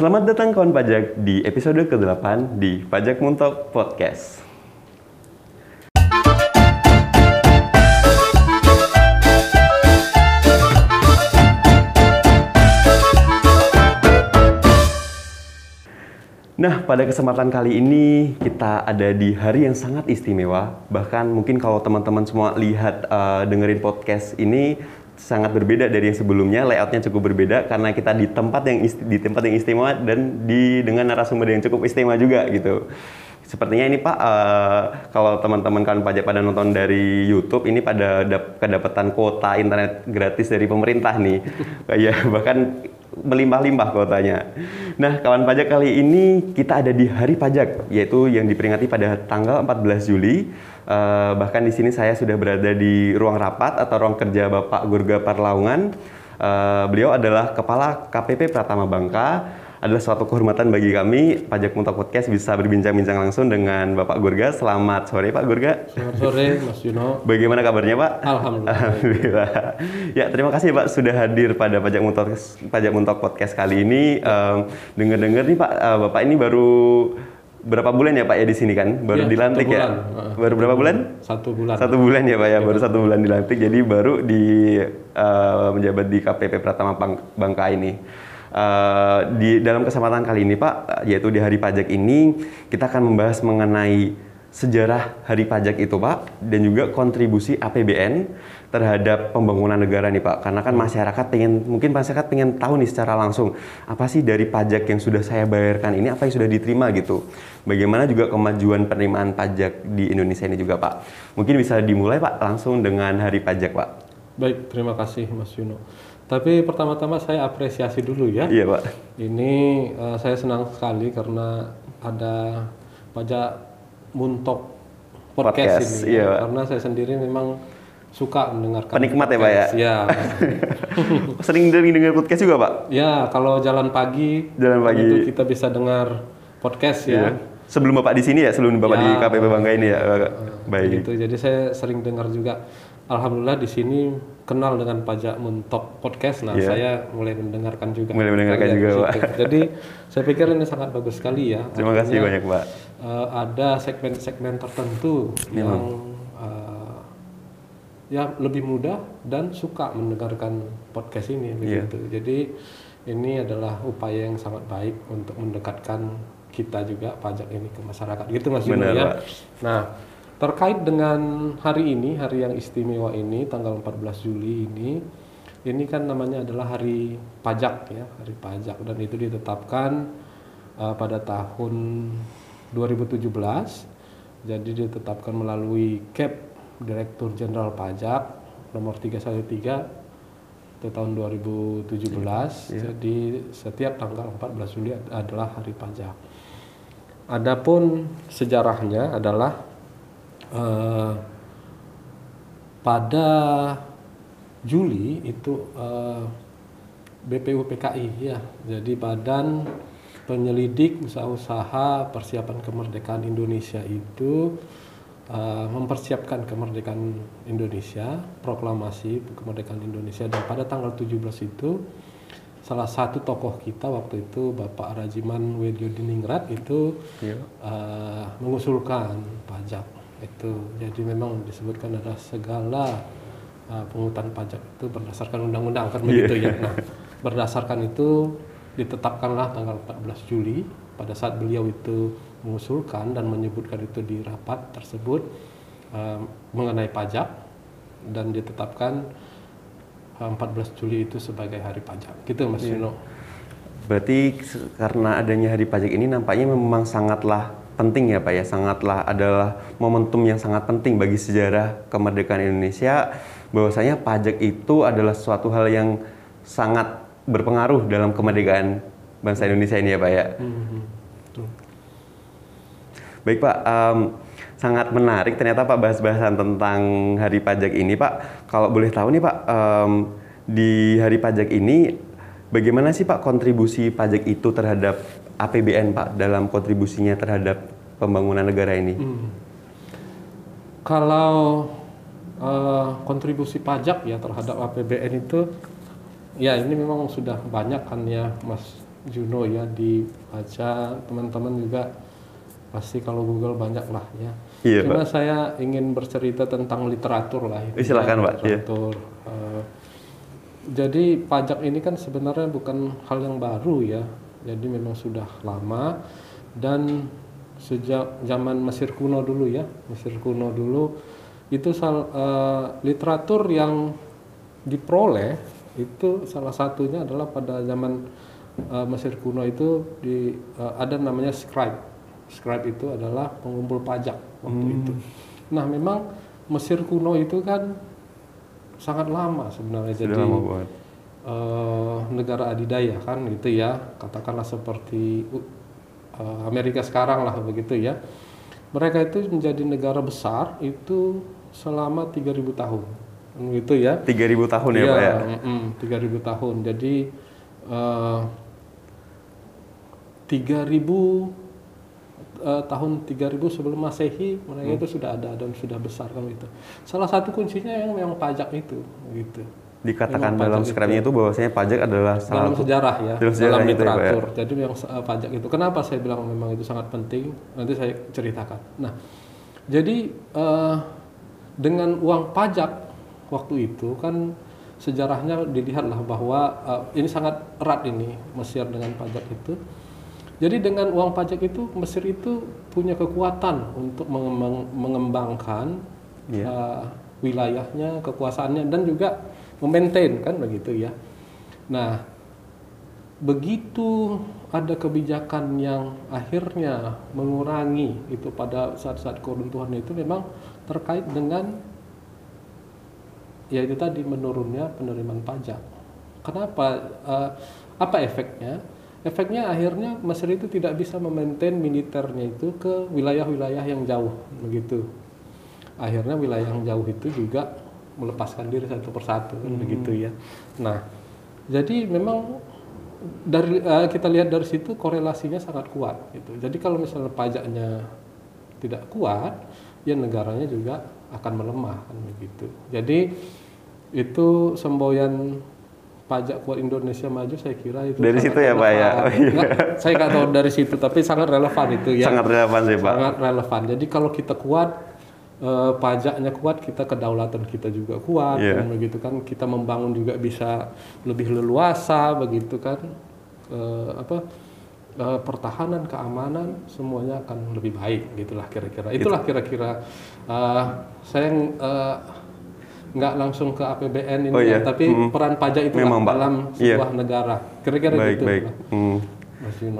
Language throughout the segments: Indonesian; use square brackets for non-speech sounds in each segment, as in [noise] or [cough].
Selamat datang kawan pajak di episode ke-8 di Pajak Muntok Podcast. Nah, pada kesempatan kali ini kita ada di hari yang sangat istimewa. Bahkan mungkin kalau teman-teman semua lihat uh, dengerin podcast ini sangat berbeda dari yang sebelumnya. Layoutnya cukup berbeda karena kita di tempat yang isti- di tempat yang istimewa dan di dengan narasumber yang cukup istimewa juga gitu. Sepertinya ini Pak, uh, kalau teman-teman kan pajak pada nonton dari YouTube, ini pada dap- kedapatan kuota internet gratis dari pemerintah nih. [laughs] ya bahkan melimpah-limpah kuotanya. Nah, kawan pajak kali ini kita ada di hari pajak, yaitu yang diperingati pada tanggal 14 Juli. Uh, bahkan di sini saya sudah berada di ruang rapat atau ruang kerja Bapak Gurga Parlaungan. Uh, beliau adalah Kepala KPP Pratama Bangka adalah suatu kehormatan bagi kami Pajak Muntok Podcast bisa berbincang-bincang langsung dengan Bapak Gurga. Selamat sore Pak Gurga. Selamat sore Mas Yuno. Bagaimana kabarnya Pak? Alhamdulillah. Alhamdulillah. Ya terima kasih Pak sudah hadir pada Pajak Muntok Pajak Muntok Podcast kali ini. Um, Dengar-dengar nih Pak, uh, Bapak ini baru berapa bulan ya Pak ya di sini kan? Baru Ya, dilantik satu ya? Baru berapa bulan? Satu bulan. Satu bulan ya Pak ya, baru satu bulan dilantik. Jadi baru di uh, menjabat di KPP Pratama Bang- Bangka ini. Uh, di dalam kesempatan kali ini Pak, yaitu di hari pajak ini kita akan membahas mengenai sejarah hari pajak itu Pak dan juga kontribusi APBN terhadap pembangunan negara nih Pak. Karena kan masyarakat pengen mungkin masyarakat pengen tahu nih secara langsung apa sih dari pajak yang sudah saya bayarkan ini apa yang sudah diterima gitu. Bagaimana juga kemajuan penerimaan pajak di Indonesia ini juga Pak. Mungkin bisa dimulai Pak langsung dengan hari pajak Pak. Baik, terima kasih Mas Yuno. Tapi pertama-tama saya apresiasi dulu ya. Iya Pak. Ini eh, saya senang sekali karena ada pajak muntok podcast, Podcast, ini. iya, ya. Pak. Karena saya sendiri memang suka mendengarkan Penikmat ya, Pak, ya? podcast. Ya. [laughs] Sering dengar podcast juga Pak. ya, kalau jalan pagi Jalan pagi. itu kita bisa dengar podcast ya. Iya. Sebelum Bapak di sini ya, sebelum Bapak Ya. di KPP Bangka ini ya. Baik. Gitu. Jadi saya sering dengar juga. Alhamdulillah di sini kenal dengan pajak mentok podcast. Nah, Iya. saya mulai mendengarkan juga. Mulai mendengarkan juga. Pak. Jadi saya pikir ini sangat bagus sekali ya. Terima kasih Artinya, banyak Pak. eh, ada segmen-segmen tertentu yang eh, ya lebih mudah dan suka mendengarkan podcast ini Iya. begitu. Jadi ini adalah upaya yang sangat baik untuk mendekatkan kita juga pajak ini ke masyarakat. Gitu Mas Benar, ya. Pak. Nah, terkait dengan hari ini, hari yang istimewa ini tanggal 14 Juli ini ini kan namanya adalah hari pajak ya, hari pajak dan itu ditetapkan uh, pada tahun 2017. Jadi ditetapkan melalui CAP Direktur Jenderal Pajak nomor 313 itu tahun 2017. Jadi setiap tanggal 14 Juli ad- adalah hari pajak. Adapun sejarahnya adalah eh, pada Juli itu eh, BPUPKI ya. Jadi Badan Penyelidik Usaha-usaha Persiapan Kemerdekaan Indonesia itu eh, mempersiapkan kemerdekaan Indonesia, proklamasi kemerdekaan Indonesia dan pada tanggal 17 itu salah satu tokoh kita waktu itu Bapak Rajiman Wedyodiningrat itu Iya. eh, mengusulkan pajak itu jadi memang disebutkan ada segala eh, pungutan pajak itu berdasarkan undang-undang kan begitu ya. Nah berdasarkan itu ditetapkanlah tanggal 14 Juli pada saat beliau itu mengusulkan dan menyebutkan itu di rapat tersebut eh, mengenai pajak dan ditetapkan eh, 14 Juli itu sebagai hari pajak. Gitu Mas Yuno. Berarti karena adanya hari pajak ini nampaknya memang sangatlah penting ya Pak ya, sangatlah adalah momentum yang sangat penting bagi sejarah kemerdekaan Indonesia bahwasanya pajak itu adalah suatu hal yang sangat berpengaruh dalam kemerdekaan bangsa Indonesia ini ya Pak ya. Mhm. Betul. Baik Pak, em, sangat menarik ternyata Pak bahas-bahasan tentang hari pajak ini Pak. Kalau boleh tahu nih Pak, em, di hari pajak ini bagaimana sih Pak kontribusi pajak itu terhadap APBN Pak dalam kontribusinya terhadap pembangunan negara ini? Hmm. Kalau eh, kontribusi pajak ya terhadap APBN itu ya ini memang sudah banyak kan ya Mas Juno ya dibaca teman-teman juga pasti kalau Google banyak lah ya. Iya, Cuma saya ingin bercerita tentang literatur lah. itu Eh, silakan, ya, Pak. Iya. Literatur. Eh, jadi pajak ini kan sebenarnya bukan hal yang baru ya. Jadi memang sudah lama dan sejak zaman Mesir kuno dulu ya, Mesir kuno dulu itu sal, eh, literatur yang diperoleh itu salah satunya adalah pada zaman eh, Mesir kuno itu di eh, ada namanya scribe. Scribe itu adalah pengumpul pajak waktu itu. Nah, memang Mesir kuno itu kan sangat lama sebenarnya. Sudah Jadi lama eh, negara adidaya kan gitu ya. Katakanlah seperti eh, Amerika sekarang lah begitu ya. Mereka itu menjadi negara besar itu selama 3000 tahun gitu ya. 3000 tahun ya, Pak ya. mm-mm, 3000 tahun. Jadi eh, 3000 eh, tahun 3000 sebelum masehi mereka itu sudah ada dan sudah besar kan gitu. Salah satu kuncinya yang memang pajak itu gitu Dikatakan Memang dalam pajak scribe-nya itu bahwasanya pajak adalah salah dalam sejarah ya, dalam sejarah dalam itu ya, Pak, ya. literatur. Jadi memang uh, pajak itu. Kenapa saya bilang memang itu sangat penting? Nanti saya ceritakan. Nah, jadi uh, dengan uang pajak waktu itu kan sejarahnya dilihatlah bahwa uh, ini sangat erat ini Mesir dengan pajak itu. Jadi dengan uang pajak itu Mesir itu punya kekuatan untuk mengembang- mengembangkan Iya. uh, wilayahnya, kekuasaannya dan juga memaintain kan begitu ya. Nah, begitu ada kebijakan yang akhirnya mengurangi itu pada saat-saat keruntuhan itu memang terkait dengan ya itu tadi menurunnya penerimaan pajak. Kenapa? Eh, apa efeknya? Efeknya akhirnya Mesir itu tidak bisa memaintain militernya itu ke wilayah-wilayah yang jauh begitu. Akhirnya wilayah yang jauh itu juga melepaskan diri satu persatu kan begitu ya. Nah, jadi memang dari eh, kita lihat dari situ korelasinya sangat kuat gitu. Jadi kalau misalnya pajaknya tidak kuat, ya negaranya juga akan melemah kan begitu. Jadi itu semboyan pajak kuat Indonesia maju saya kira itu Dari situ ya, Pak, ya? Oh, iya. Nggak, saya nggak tahu dari situ tapi sangat relevan itu ya Sangat relevan sih, Pak. sangat relevan. Jadi kalau kita kuat, eh, pajaknya kuat, kita kedaulatan kita juga kuat, Iya. kan begitu kan. Kita membangun juga bisa lebih leluasa, begitu kan. Eh, apa eh, pertahanan, keamanan, semuanya akan lebih baik, gitulah kira-kira. Itulah kira-kira. eh, saya eh, nggak langsung ke APBN ini, Oh, ya, iya. tapi Mm. peran pajak itu dalam Iya. sebuah negara. Kira-kira gitu. baik. lah, Hmm.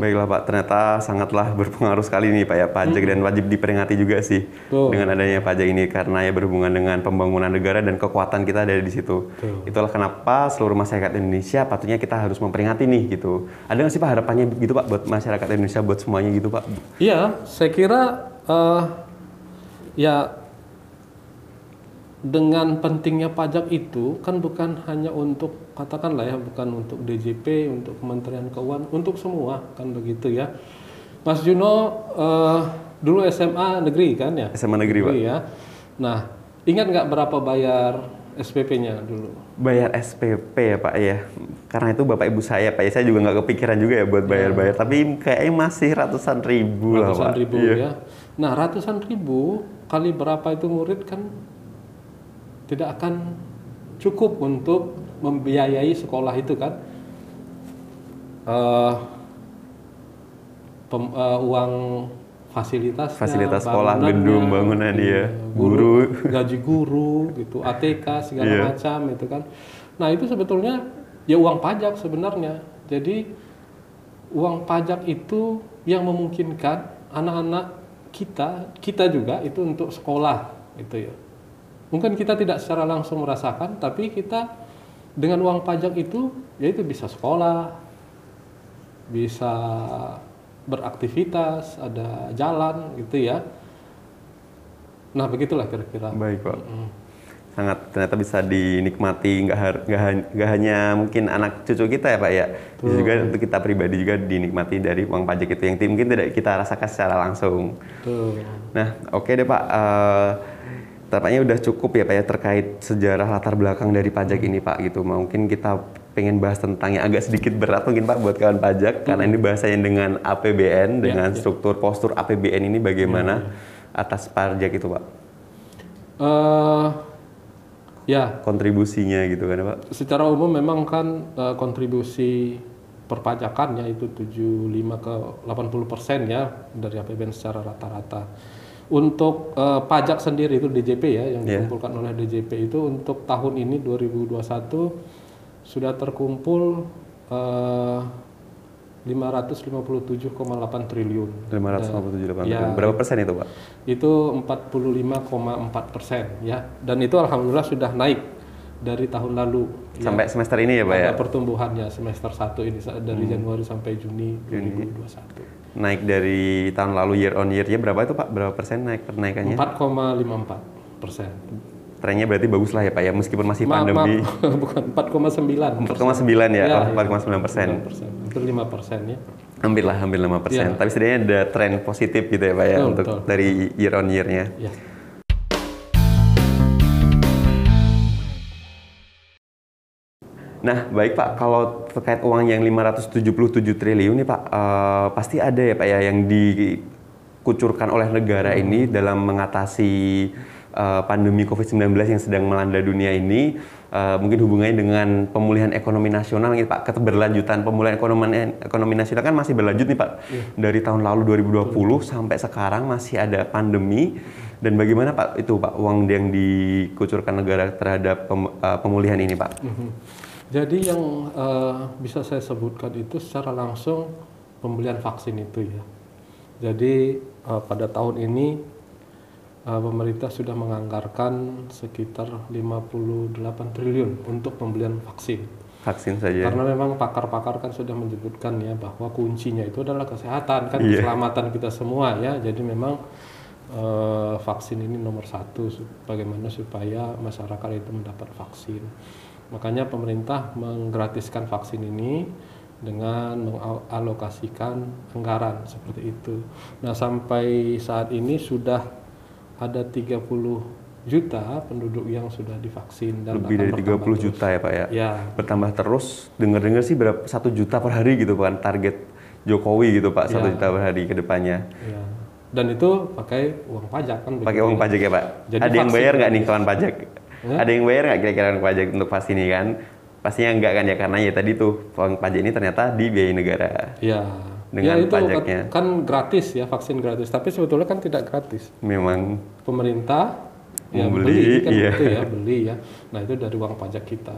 Baiklah Pak, ternyata sangatlah berpengaruh sekali nih Pak ya pajak dan wajib diperingati juga sih Betul. dengan adanya pajak ini karena ya berhubungan dengan pembangunan negara dan kekuatan kita ada di situ. Betul. Itulah kenapa seluruh masyarakat Indonesia patutnya kita harus memperingati nih gitu. Ada nggak sih Pak harapannya gitu Pak buat masyarakat Indonesia buat semuanya gitu Pak? Iya, saya kira eh, ya dengan pentingnya pajak itu kan bukan hanya untuk katakanlah ya bukan untuk DJP, untuk Kementerian Keuangan, untuk semua kan begitu ya. Mas Juno eh, dulu SMA negeri kan ya? SMA negeri Pak. ya. Nah, ingat nggak berapa bayar SPP-nya dulu? Bayar SPP ya Pak ya. Karena itu Bapak Ibu saya Pak ya, saya juga nggak kepikiran juga ya buat bayar-bayar. Tapi kayaknya masih ratusan ribu lah ratusan Pak. ribu Iya. ya. Nah ratusan ribu kali berapa itu murid kan tidak akan cukup untuk membiayai sekolah itu kan. Eh, pem- eh, uang fasilitas Fasilitas sekolah, gedung, bangunan, iya. guru, gaji guru gitu, ATK segala Iya. macam itu kan. Nah itu sebetulnya ya uang pajak sebenarnya. Jadi uang pajak itu yang memungkinkan anak-anak kita, kita juga itu untuk sekolah gitu ya. Mungkin kita tidak secara langsung merasakan, tapi kita dengan uang pajak itu yaitu bisa sekolah, bisa beraktivitas, ada jalan gitu ya. Nah begitulah kira-kira. Baik Pak. Sangat ternyata bisa dinikmati nggak hanya mungkin anak cucu kita ya Pak ya. Bisa juga untuk kita pribadi juga dinikmati dari uang pajak itu yang mungkin tidak kita rasakan secara langsung. Tuh. Nah, oke deh Pak. Eh, tampaknya udah cukup ya Pak ya terkait sejarah latar belakang dari pajak ini Pak gitu. Mungkin kita pengen bahas tentang yang agak sedikit berat mungkin Pak buat kawan pajak karena ini bahasanya dengan APBN dengan ya. struktur postur APBN ini bagaimana atas pajak itu Pak Eh, ya, kontribusinya gitu kan Pak. secara umum memang kan eh, kontribusi perpajakan ya itu 75 ke 80 persen ya dari APBN secara rata-rata. Untuk eh, pajak sendiri itu DJP ya yang Iya. dikumpulkan oleh DJP itu untuk tahun ini 2021 sudah terkumpul eh, 557,8 triliun. 557 Ya. Berapa persen itu Pak? Itu 45,4 persen ya dan itu alhamdulillah sudah naik dari tahun lalu. ya. Sampai semester ini ya Pak ya? pertumbuhannya semester 1 ini dari Hmm. Januari sampai Juni 2021. Naik dari tahun lalu year on year-nya berapa itu Pak? Berapa persen naik kenaikannya? 4,54 persen. Trennya berarti bagus lah ya Pak ya meskipun masih Maaf, pandemi. maaf, [laughs] bukan 4,9 4,9 ya, Ya, oh, ya. 4,9 persen. persen. Itu 5 persen ya. Hampir lah, hampir 5 persen. Iya. Tapi setidaknya ada tren positif gitu ya Pak ya Betul, untuk betul. dari year on year-nya. Ya. Nah, baik Pak, kalau terkait uang yang 577 triliun nih Pak, eh, pasti ada ya Pak ya yang dikucurkan oleh negara ini dalam mengatasi eh, pandemi COVID-19 yang sedang melanda dunia ini. Eh, mungkin hubungannya dengan pemulihan ekonomi nasional nih Pak, keberlanjutan pemulihan ekonomi ekonomi nasional kan masih berlanjut nih Pak. Dari tahun lalu 2020 sampai sekarang masih ada pandemi. Dan bagaimana Pak itu Pak uang yang dikucurkan negara terhadap pem- eh, pemulihan ini Pak? Mhm. Jadi yang eh, bisa saya sebutkan itu secara langsung pembelian vaksin itu ya. Jadi eh, pada tahun ini eh, pemerintah sudah menganggarkan sekitar 58 triliun untuk pembelian vaksin. vaksin saja. Karena memang pakar-pakar kan sudah menyebutkan ya bahwa kuncinya itu adalah kesehatan kan Iya. keselamatan kita semua ya. Jadi memang eh, vaksin ini nomor satu bagaimana supaya masyarakat itu mendapat vaksin. Makanya pemerintah menggratiskan vaksin ini dengan mengalokasikan anggaran seperti itu. Nah sampai saat ini sudah ada 30 juta penduduk yang sudah divaksin dan Lebih dari bertambah 30 terus. juta ya Pak ya. Ya, Bertambah terus, dengar-dengar sih berapa satu juta per hari gitu kan target Jokowi gitu Pak, satu Ya. juta per hari ke depannya. ya. Dan itu pakai uang pajak kan? Pakai uang ya. pajak ya Pak. Jadi Ada yang bayar nggak nih kawan pajak? Ya? Ada yang bayar nggak kira-kira pajak untuk vaksin ini kan? Pastinya enggak kan ya karena ya tadi tuh uang pajak ini ternyata dibiayai negara. Ya. Dengan ya itu kan, pajaknya. kan gratis ya vaksin gratis, tapi sebetulnya kan tidak gratis. Memang Pemerintah ya Membeli, beli kan iya. gitu ya, beli ya. Nah, itu dari uang pajak kita.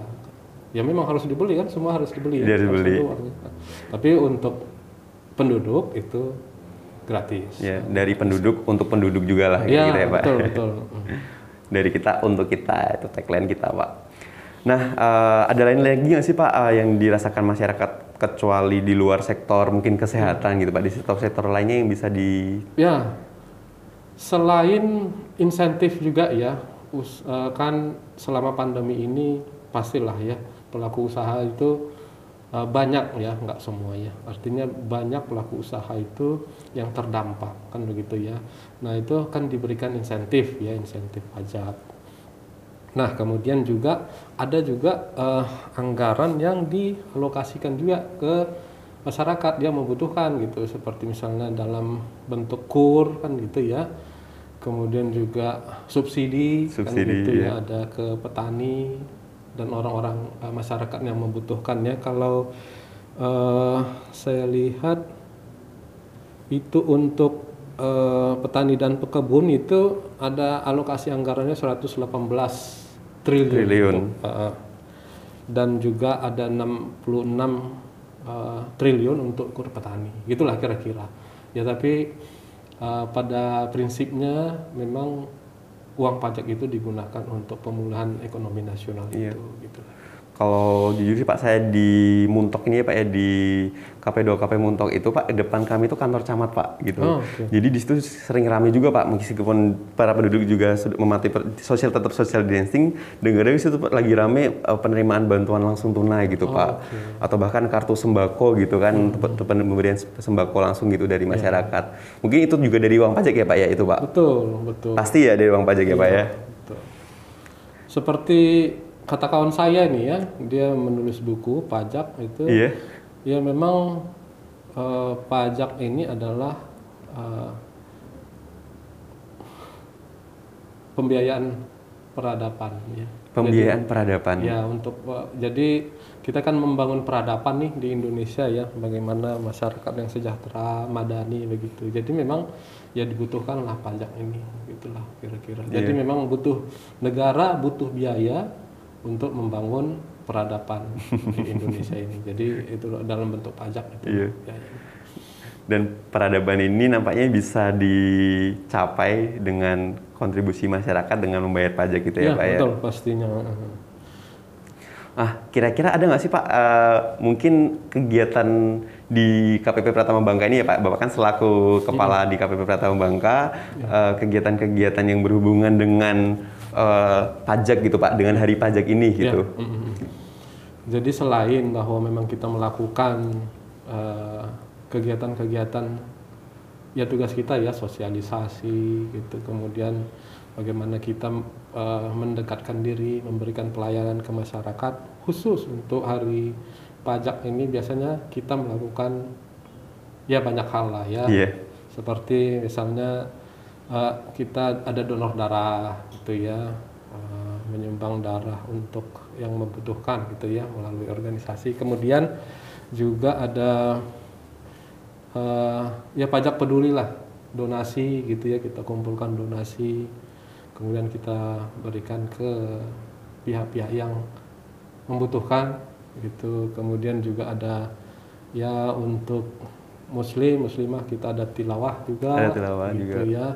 Ya memang harus dibeli kan, semua harus dibeli ya. Harus Harus dibeli. itu. Tapi untuk penduduk itu gratis. ya dari penduduk untuk penduduk juga lah Ya, gitu ya Pak. betul betul. [laughs] dari kita untuk kita itu tagline kita pak. Nah eh, ada lain lagi nggak sih pak eh, yang dirasakan masyarakat kecuali di luar sektor mungkin kesehatan gitu pak di sektor-sektor lainnya yang bisa di Ya, selain insentif juga ya, us- eh, kan selama pandemi ini pastilah ya pelaku usaha itu banyak ya, nggak semua ya. Artinya banyak pelaku usaha itu yang terdampak kan begitu ya. Nah itu kan diberikan insentif ya, insentif pajak. Nah kemudian juga ada juga eh, anggaran yang dialokasikan juga ke masyarakat yang membutuhkan gitu seperti misalnya dalam bentuk kur kan gitu ya kemudian juga subsidi, kan Subsidi, gitu iya. ya ada ke petani dan orang-orang eh, masyarakat yang membutuhkannya. Kalau eh, saya lihat itu untuk eh, petani dan pekebun itu ada alokasi anggarannya 118 triliun, Triliun. untuk, eh, dan juga ada 66 eh, triliun untuk kur petani. Gitulah kira-kira. Ya tapi eh, pada prinsipnya memang uang pajak itu digunakan untuk pemulihan ekonomi nasional Iya. itu gitu kalau jujur sih pak saya di Muntok ini ya pak ya di KP2 KP Muntok itu pak depan kami itu kantor camat pak gitu. Oh, oke. Jadi di situ sering ramai juga pak meskipun para penduduk juga sudah mematuhi sosial tetap social distancing. Dengar dari situ Pak, lagi rame eh, penerimaan bantuan langsung tunai gitu Oh, pak. oke. Atau bahkan kartu sembako gitu kan untuk pemberian sembako langsung gitu dari Iya. masyarakat. Mungkin itu juga dari uang pajak ya pak ya itu pak. betul betul Pasti ya dari uang pajak ya pak ya. betul seperti kata kawan saya nih ya, dia menulis buku pajak itu. Iya. Ya memang eh, pajak ini adalah eh, pembiayaan peradaban ya. Pembiayaan peradaban. Ya untuk eh, jadi kita kan membangun peradaban nih di Indonesia ya, bagaimana masyarakat yang sejahtera, madani begitu. Jadi memang ya dibutuhkan lah pajak ini, gitulah kira-kira. Jadi memang butuh negara butuh biaya untuk membangun peradaban di [laughs] Indonesia ini. Jadi itu dalam bentuk pajak itu. Iya. biaya. Dan peradaban ini nampaknya bisa dicapai dengan kontribusi masyarakat dengan membayar pajak gitu ya, Ya, Pak ya. betul pastinya. Ah, kira-kira ada nggak sih Pak eh, mungkin kegiatan di KPP Pratama Bangka ini ya Pak? Bapak kan selaku kepala di KPP Pratama Bangka, eh, kegiatan-kegiatan yang berhubungan dengan eh, pajak gitu Pak, dengan hari pajak ini gitu. Ya, mm, mm. Jadi selain bahwa memang kita melakukan eh, kegiatan-kegiatan ya tugas kita ya sosialisasi gitu, kemudian bagaimana kita eh, mendekatkan diri, memberikan pelayanan ke masyarakat khusus untuk hari pajak ini biasanya kita melakukan ya banyak hal lah ya. Iya. Seperti misalnya eh, kita ada donor darah gitu ya, eh, menyumbang darah untuk yang membutuhkan gitu ya melalui organisasi. Kemudian juga ada eh, ya pajak peduli lah, donasi gitu ya kita kumpulkan donasi, kemudian kita berikan ke pihak-pihak yang membutuhkan gitu. Kemudian juga ada ya untuk muslim muslimah kita ada tilawah juga Ada tilawah gitu juga. ya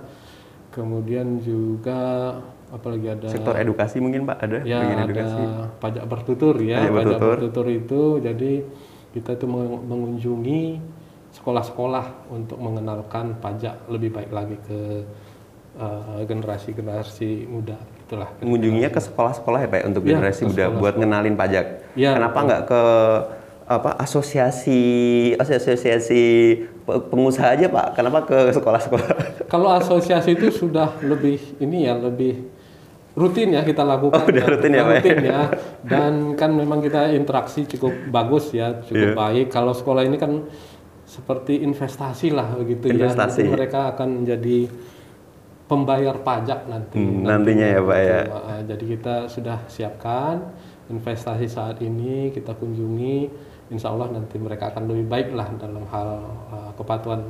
kemudian juga apalagi ada Sektor edukasi mungkin Pak? Ada ya ada edukasi. pajak bertutur ya Pajak pajak bertutur. bertutur itu. Jadi kita itu meng- mengunjungi sekolah-sekolah untuk mengenalkan pajak lebih baik lagi ke eh, generasi-generasi muda. Itulah Mengunjunginya ke sekolah-sekolah ya Pak untuk Iya, generasi muda buat ngenalin pajak. Iya, Kenapa nggak ke apa asosiasi asosiasi pe- pengusaha aja Pak? Kenapa ke sekolah-sekolah? [laughs] Kalau asosiasi itu sudah lebih ini ya lebih rutin ya kita lakukan. Oh, udah rutin ya, ya? Rutin ya. Dan kan memang kita interaksi cukup bagus ya, cukup baik. Kalau sekolah ini kan seperti investasi lah begitu Investasi. ya. Nanti mereka akan menjadi pembayar pajak nanti. Hmm, nantinya ya, Pak, ya. Jadi kita sudah siapkan investasi saat ini kita kunjungi. Insya Allah nanti mereka akan lebih baik lah dalam hal ah, kepatuhan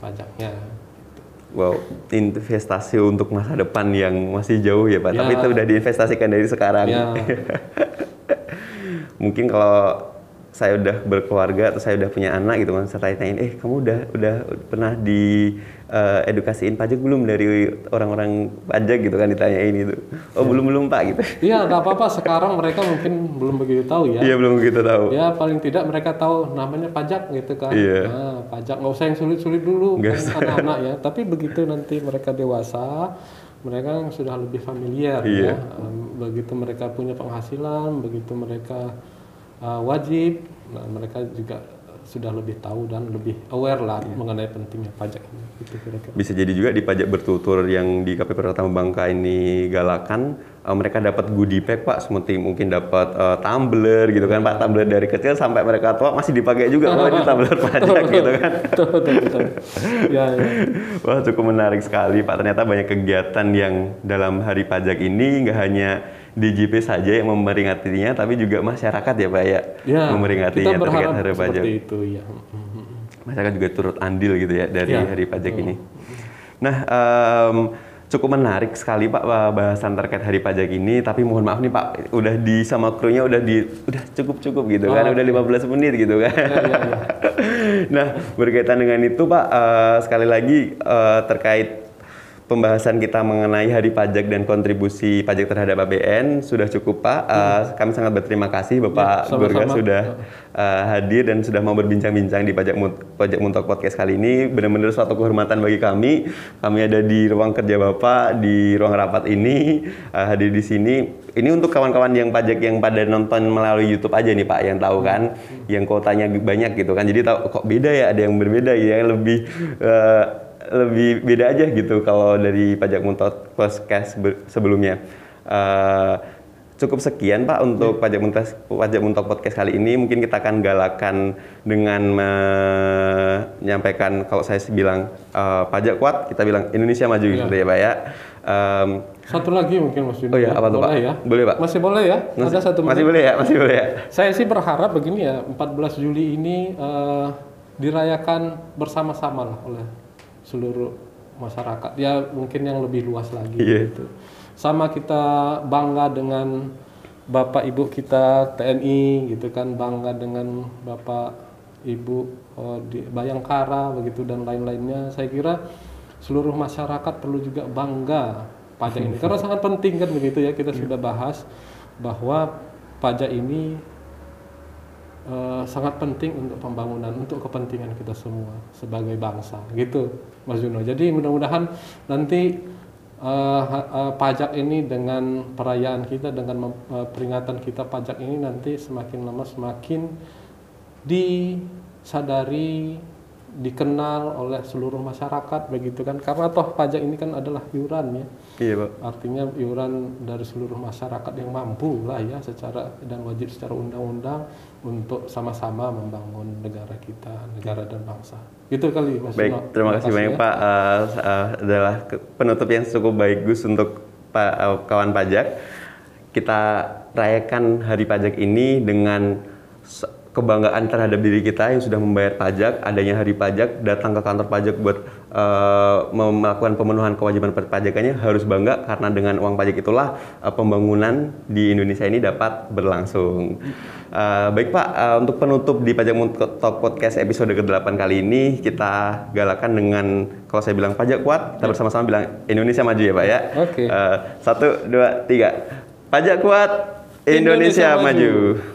pajaknya. Wow, investasi untuk masa depan yang masih jauh ya Pak. Ya. Tapi itu udah diinvestasikan dari sekarang. Ya, [laughs] Mungkin kalau saya udah berkeluarga atau saya udah punya anak gitu kan, saya tanyain, eh kamu udah udah pernah di eh, edukasiin pajak belum dari orang-orang pajak gitu kan ditanyain itu. Oh belum belum Pak gitu. Iya, nggak apa-apa. Sekarang mereka mungkin belum begitu tahu ya. Iya belum gitu tahu. Ya paling tidak mereka tahu namanya pajak gitu kan. Iya. Nah, pajak nggak usah yang sulit-sulit dulu kan anak-anak ya. Tapi begitu nanti mereka dewasa, mereka sudah lebih familiar Iya. ya. Begitu mereka punya penghasilan, begitu mereka uh, wajib, nah mereka juga sudah lebih tahu dan lebih aware lah Iya. mengenai pentingnya pajak ini. Gitu kira-kira. Bisa jadi juga di pajak bertutur yang di KPP Pratama Bangka ini galakan, eh, mereka dapat goodie bag Pak, seperti mungkin dapat eh, tumbler gitu kan Pak, tumbler dari kecil sampai mereka tua masih dipakai juga Pak di [laughs] tumbler pajak gitu kan. betul, betul, betul. Ya, ya. Wah cukup menarik sekali Pak, ternyata banyak kegiatan yang dalam hari pajak ini nggak hanya DJP saja yang memperingatinya, tapi juga masyarakat ya Pak ya, Ya, memperingatinya kita terkait hari pajak. seperti itu ya. Masyarakat juga turut andil gitu ya dari Ya. hari pajak ini. Nah, em, cukup menarik sekali Pak bahasan terkait hari pajak ini. Tapi mohon maaf nih Pak, udah di sama krunya udah di udah cukup cukup gitu kan, Oh, udah 15 menit gitu kan. [laughs] nah, berkaitan dengan itu Pak, eh, sekali lagi eh, terkait pembahasan kita mengenai hari pajak dan kontribusi pajak terhadap APBN sudah cukup Pak. Eh, kami sangat berterima kasih Bapak Ya. Gorga sudah uh, hadir dan sudah mau berbincang-bincang di pajak Mut- pajak Muntok podcast kali ini benar-benar suatu kehormatan bagi kami. Kami ada di ruang kerja Bapak di ruang rapat ini uh, hadir di sini. Ini untuk kawan-kawan yang pajak yang pada nonton melalui YouTube aja nih Pak yang tahu kan, yang kuotanya banyak gitu kan. Jadi tahu kok beda ya, ada yang berbeda ya, lebih uh, lebih beda aja gitu kalau dari pajak Muntok podcast ber- sebelumnya. Eh, cukup sekian Pak untuk pajak muntas pajak muntok podcast kali ini. Mungkin kita akan galakan dengan menyampaikan kalau saya bilang eh, pajak kuat, kita bilang Indonesia maju Iya. gitu ya Pak ya. Em, Satu lagi mungkin Mas. Oh iya, apa tuh, boleh Pak? ya? Boleh, Pak. Masih boleh ya? Ada satu masih boleh ya, masih boleh ya. Saya sih berharap begini ya, 14 Juli ini eh, dirayakan bersama-sama lah oleh seluruh masyarakat. Ya mungkin yang lebih luas lagi Iya. gitu. Sama kita bangga dengan Bapak Ibu kita TNI gitu kan, bangga dengan Bapak Ibu eh, di Bayangkara begitu dan lain-lainnya. Saya kira seluruh masyarakat perlu juga bangga pajak ini karena sangat penting kan begitu ya kita sudah bahas bahwa pajak ini eh, sangat penting untuk pembangunan untuk kepentingan kita semua sebagai bangsa gitu Mas Juno. Jadi mudah-mudahan nanti ha- eh, pajak ini dengan perayaan kita dengan eh, peringatan kita pajak ini nanti semakin lama semakin disadari dikenal oleh seluruh masyarakat begitu kan karena toh pajak ini kan adalah iuran ya Iya Pak. artinya iuran dari seluruh masyarakat yang mampu lah ya secara dan wajib secara undang-undang untuk sama-sama membangun negara kita negara dan bangsa itu kali Mas Baik, Juno. terima kasih banyak ya. Pak. Eh, eh, adalah penutup yang cukup bagus untuk Pak eh, kawan pajak. Kita rayakan hari pajak ini dengan kebanggaan terhadap diri kita yang sudah membayar pajak, adanya hari pajak, datang ke kantor pajak buat mem- melakukan pemenuhan kewajiban perpajakannya harus bangga karena dengan uang pajak itulah eh, pembangunan di Indonesia ini dapat berlangsung. Eh, baik Pak, eh, untuk penutup di Pajak Talk Podcast episode ke-8 kali ini kita galakan dengan kalau saya bilang pajak kuat, kita bersama-sama bilang Indonesia maju ya Pak ya. Oke. Eh, satu, dua, tiga. Pajak kuat, Indonesia, Indonesia maju. maju.